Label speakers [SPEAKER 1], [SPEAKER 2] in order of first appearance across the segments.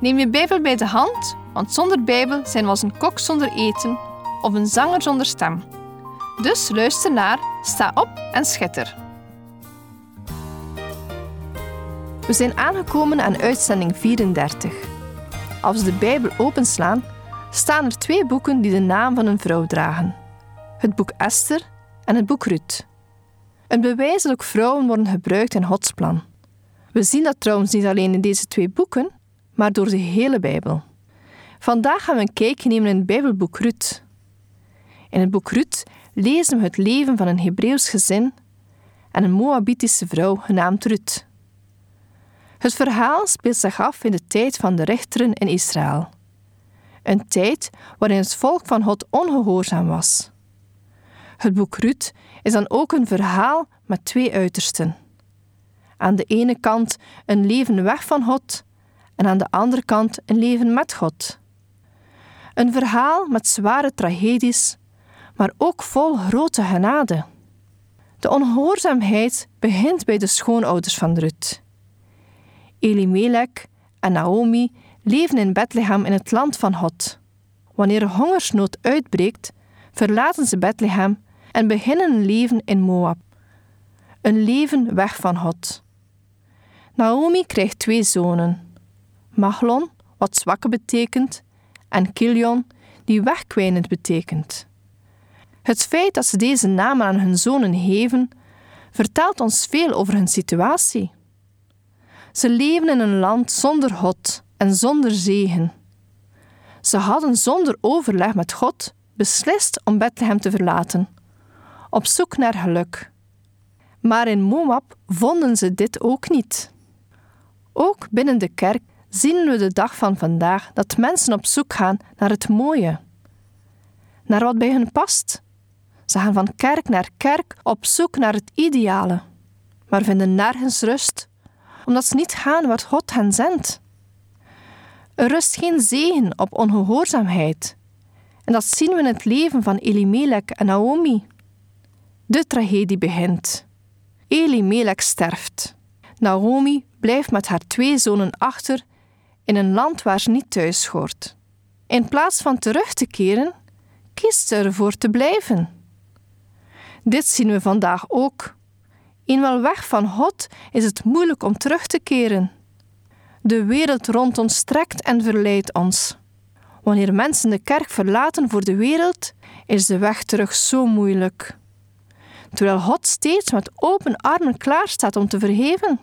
[SPEAKER 1] Neem je Bijbel bij de hand, want zonder Bijbel zijn we als een kok zonder eten of een zanger zonder stem. Dus luister naar, sta op en schitter. We zijn aangekomen aan uitzending 34. Als we de Bijbel openslaan, staan er twee boeken die de naam van een vrouw dragen: het boek Esther en het boek Ruth. Een bewijs dat ook vrouwen worden gebruikt in Gods plan. We zien dat trouwens niet alleen in deze twee boeken, maar door de hele Bijbel. Vandaag gaan we een kijkje nemen in het Bijbelboek Ruth. In het boek Ruth lezen we het leven van een Hebreeuws gezin en een Moabitische vrouw genaamd Ruth. Het verhaal speelt zich af in de tijd van de rechteren in Israël. Een tijd waarin het volk van God ongehoorzaam was. Het boek Ruth is dan ook een verhaal met twee uitersten. Aan de ene kant een leven weg van God en aan de andere kant een leven met God. Een verhaal met zware tragedies, maar ook vol grote genade. De ongehoorzaamheid begint bij de schoonouders van Ruth. Elimelech en Naomi leven in Bethlehem in het land van God. Wanneer hongersnood uitbreekt, verlaten ze Bethlehem en beginnen een leven in Moab. Een leven weg van God. Naomi krijgt twee zonen. Mahlon, wat zwakke betekent, en Kilion, die wegkwijnend betekent. Het feit dat ze deze namen aan hun zonen geven, vertelt ons veel over hun situatie. Ze leven in een land zonder God en zonder zegen. Ze hadden zonder overleg met God beslist om Bethlehem te verlaten, op zoek naar geluk. Maar in Moab vonden ze dit ook niet. Ook binnen de kerk zien we de dag van vandaag dat mensen op zoek gaan naar het mooie, naar wat bij hen past. Ze gaan van kerk naar kerk op zoek naar het ideale, maar vinden nergens rust, omdat ze niet gaan wat God hen zendt. Er rust geen zegen op ongehoorzaamheid, en dat zien we in het leven van Elimelech en Naomi. De tragedie begint. Elimelech sterft. Naomi blijft met haar twee zonen achter in een land waar ze niet thuis hoort. In plaats van terug te keren, kiest ze ervoor te blijven. Dit zien we vandaag ook. Eenmaal weg van God is het moeilijk om terug te keren. De wereld rond ons strekt en verleidt ons. Wanneer mensen de kerk verlaten voor de wereld, is de weg terug zo moeilijk. Terwijl God steeds met open armen klaarstaat om te vergeven.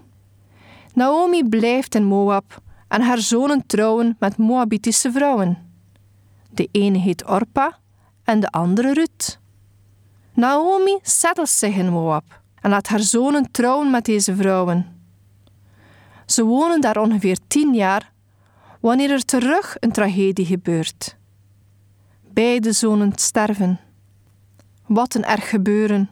[SPEAKER 1] Naomi blijft in Moab en haar zonen trouwen met Moabitische vrouwen. De ene heet Orpa en de andere Ruth. Naomi zettelt zich in Moab en laat haar zonen trouwen met deze vrouwen. Ze wonen daar ongeveer tien jaar, wanneer er terug een tragedie gebeurt. Beide zonen sterven. Wat een erg gebeuren.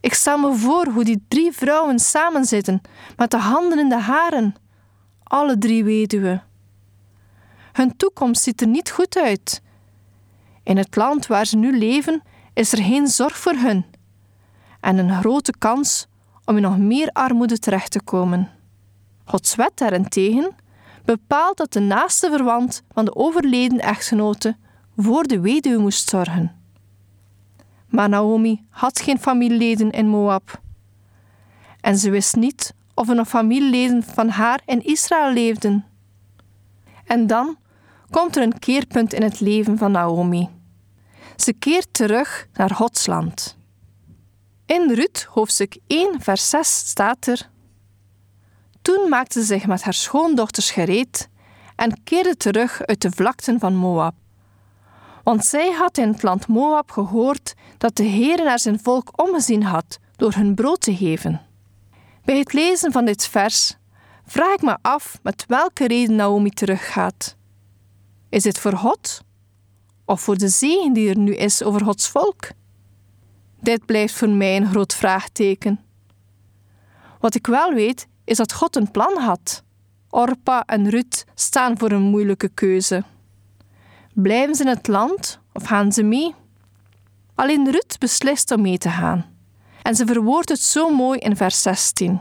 [SPEAKER 1] Ik stel me voor hoe die drie vrouwen samenzitten, met de handen in de haren alle drie weduwen. Hun toekomst ziet er niet goed uit. In het land waar ze nu leven is er geen zorg voor hun en een grote kans om in nog meer armoede terecht te komen. Gods wet daarentegen bepaalt dat de naaste verwant van de overleden echtgenote voor de weduwe moest zorgen. Maar Naomi had geen familieleden in Moab. En ze wist niet of nog familieleden van haar in Israël leefden. En dan komt er een keerpunt in het leven van Naomi. Ze keert terug naar Gods land. In Rut, hoofdstuk 1, vers 6 staat er: Toen maakte ze zich met haar schoondochters gereed en keerde terug uit de vlakten van Moab. Want zij had in het land Moab gehoord dat de Heer naar zijn volk omgezien had door hun brood te geven. Bij het lezen van dit vers vraag ik me af met welke reden Naomi teruggaat. Is dit voor God? Of voor de zegen die er nu is over Gods volk? Dit blijft voor mij een groot vraagteken. Wat ik wel weet, is dat God een plan had. Orpa en Ruth staan voor een moeilijke keuze. Blijven ze in het land of gaan ze mee? Alleen Ruth beslist om mee te gaan. En ze verwoordt het zo mooi in vers 16.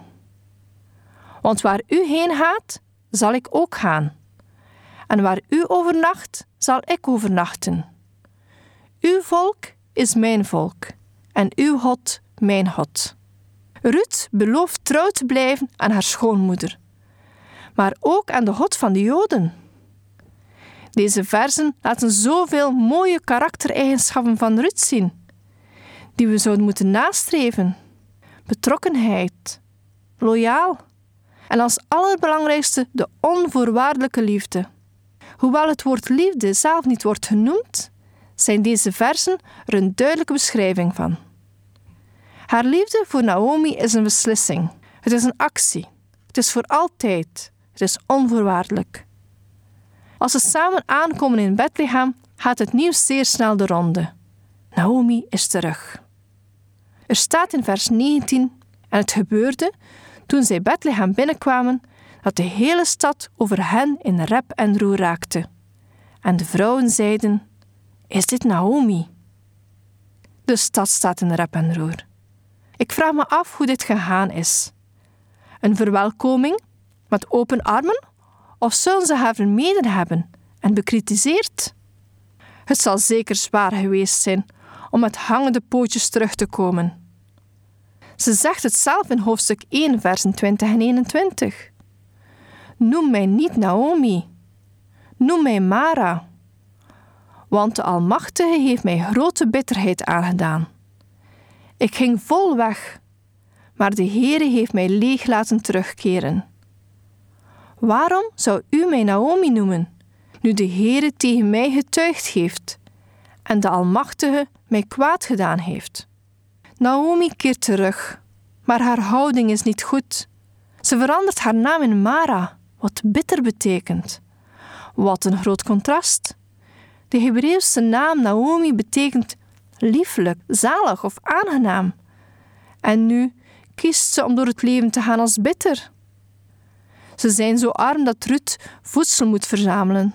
[SPEAKER 1] Want waar u heen gaat, zal ik ook gaan. En waar u overnacht, zal ik overnachten. Uw volk is mijn volk, en uw God mijn God. Ruth belooft trouw te blijven aan haar schoonmoeder, maar ook aan de God van de Joden. Deze versen laten zoveel mooie karaktereigenschappen van Ruth zien, die we zouden moeten nastreven: betrokkenheid, loyaal en als allerbelangrijkste de onvoorwaardelijke liefde. Hoewel het woord liefde zelf niet wordt genoemd, zijn deze versen er een duidelijke beschrijving van. Haar liefde voor Naomi is een beslissing. Het is een actie. Het is voor altijd. Het is onvoorwaardelijk. Als ze samen aankomen in Bethlehem, gaat het nieuws zeer snel de ronde. Naomi is terug. Er staat in vers 19: En het gebeurde, toen zij Bethlehem binnenkwamen, dat de hele stad over hen in rep en roer raakte. En de vrouwen zeiden: Is dit Naomi? De stad staat in rep en roer. Ik vraag me af hoe dit gegaan is. Een verwelkoming met open armen? Of zullen ze haar vermeden hebben en bekritiseerd? Het zal zeker zwaar geweest zijn om met hangende pootjes terug te komen. Ze zegt het zelf in hoofdstuk 1, versen 20 en 21. Noem mij niet Naomi, noem mij Mara, want de Almachtige heeft mij grote bitterheid aangedaan. Ik ging vol weg, maar de Heere heeft mij leeg laten terugkeren. Waarom zou u mij Naomi noemen, nu de Heere tegen mij getuigd heeft en de Almachtige mij kwaad gedaan heeft? Naomi keert terug, maar haar houding is niet goed. Ze verandert haar naam in Mara, wat bitter betekent. Wat een groot contrast. De Hebreeuwse naam Naomi betekent lieflijk, zalig of aangenaam. En nu kiest ze om door het leven te gaan als bitter. Ze zijn zo arm dat Ruth voedsel moet verzamelen.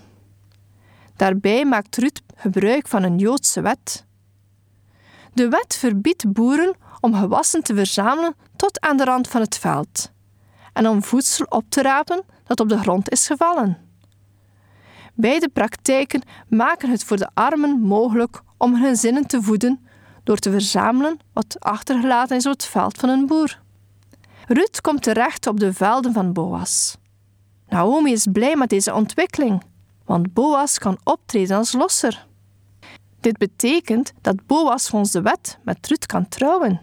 [SPEAKER 1] Daarbij maakt Ruth gebruik van een Joodse wet. De wet verbiedt boeren om gewassen te verzamelen tot aan de rand van het veld en om voedsel op te rapen dat op de grond is gevallen. Beide praktijken maken het voor de armen mogelijk om hun zinnen te voeden door te verzamelen wat achtergelaten is op het veld van een boer. Ruth komt terecht op de velden van Boas. Naomi is blij met deze ontwikkeling, want Boas kan optreden als losser. Dit betekent dat Boas volgens de wet met Ruth kan trouwen.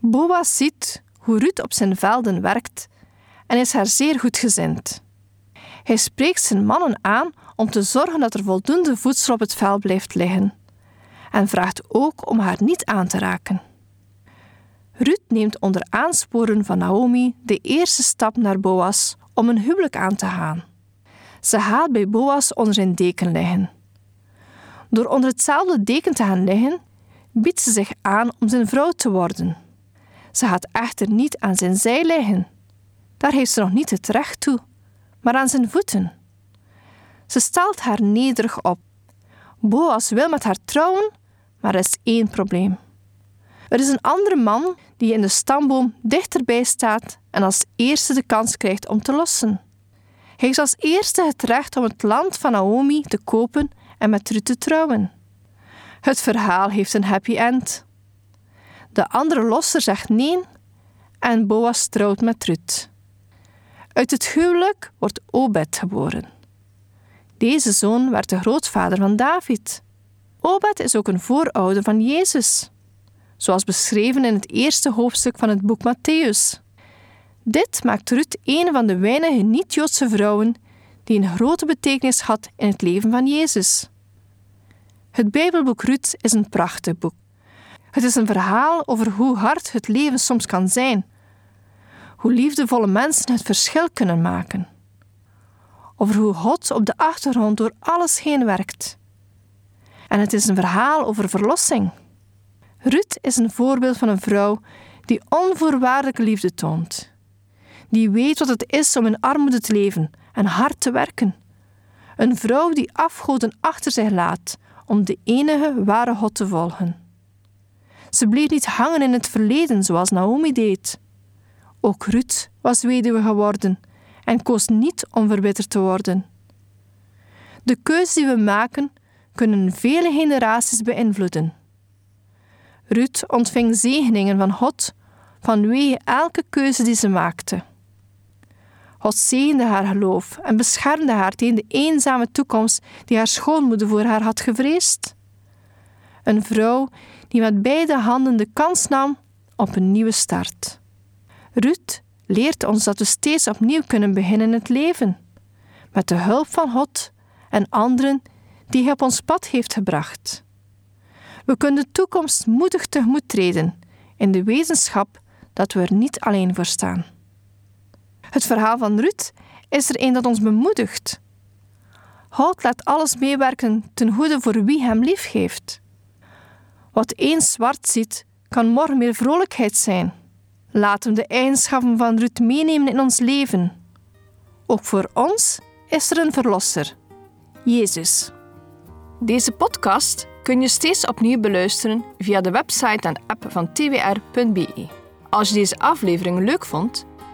[SPEAKER 1] Boas ziet hoe Ruth op zijn velden werkt en is haar zeer goedgezind. Hij spreekt zijn mannen aan om te zorgen dat er voldoende voedsel op het veld blijft liggen en vraagt ook om haar niet aan te raken. Ruth neemt onder aansporen van Naomi de eerste stap naar Boas om een huwelijk aan te gaan. Ze gaat bij Boas onder zijn deken liggen. Door onder hetzelfde deken te gaan liggen, biedt ze zich aan om zijn vrouw te worden. Ze gaat echter niet aan zijn zij liggen. Daar heeft ze nog niet het recht toe, maar aan zijn voeten. Ze stelt haar nederig op. Boas wil met haar trouwen, maar er is één probleem. Er is een andere man die in de stamboom dichterbij staat en als eerste de kans krijgt om te lossen. Hij heeft als eerste het recht om het land van Naomi te kopen en met Ruth te trouwen. Het verhaal heeft een happy end. De andere losser zegt nee en Boas trouwt met Ruth. Uit het huwelijk wordt Obed geboren. Deze zoon werd de grootvader van David. Obed is ook een voorouder van Jezus, zoals beschreven in het eerste hoofdstuk van het boek Matthäus. Dit maakt Ruth een van de weinige niet-Joodse vrouwen die een grote betekenis had in het leven van Jezus. Het Bijbelboek Ruth is een prachtig boek. Het is een verhaal over hoe hard het leven soms kan zijn, hoe liefdevolle mensen het verschil kunnen maken. Over hoe God op de achtergrond door alles heen werkt. En het is een verhaal over verlossing. Ruth is een voorbeeld van een vrouw die onvoorwaardelijke liefde toont. Die weet wat het is om in armoede te leven en hard te werken. Een vrouw die afgoden achter zich laat om de enige ware God te volgen. Ze bleef niet hangen in het verleden zoals Naomi deed. Ook Ruth was weduwe geworden en koos niet om verbitterd te worden. De keuzes die we maken kunnen vele generaties beïnvloeden. Ruth ontving zegeningen van God vanwege elke keuze die ze maakte. God zegende haar geloof en beschermde haar tegen de eenzame toekomst die haar schoonmoeder voor haar had gevreesd. Een vrouw die met beide handen de kans nam op een nieuwe start. Ruth leert ons dat we steeds opnieuw kunnen beginnen in het leven, met de hulp van God en anderen die hij op ons pad heeft gebracht. We kunnen de toekomst moedig tegemoet treden in de wetenschap dat we er niet alleen voor staan. Het verhaal van Ruth is er een dat ons bemoedigt. God laat alles meewerken ten goede voor wie hem lief heeft. Wat eens zwart ziet, kan morgen meer vrolijkheid zijn. Laten we de eigenschappen van Ruth meenemen in ons leven. Ook voor ons is er een verlosser, Jezus. Deze podcast kun je steeds opnieuw beluisteren via de website en app van twr.be. Als je deze aflevering leuk vond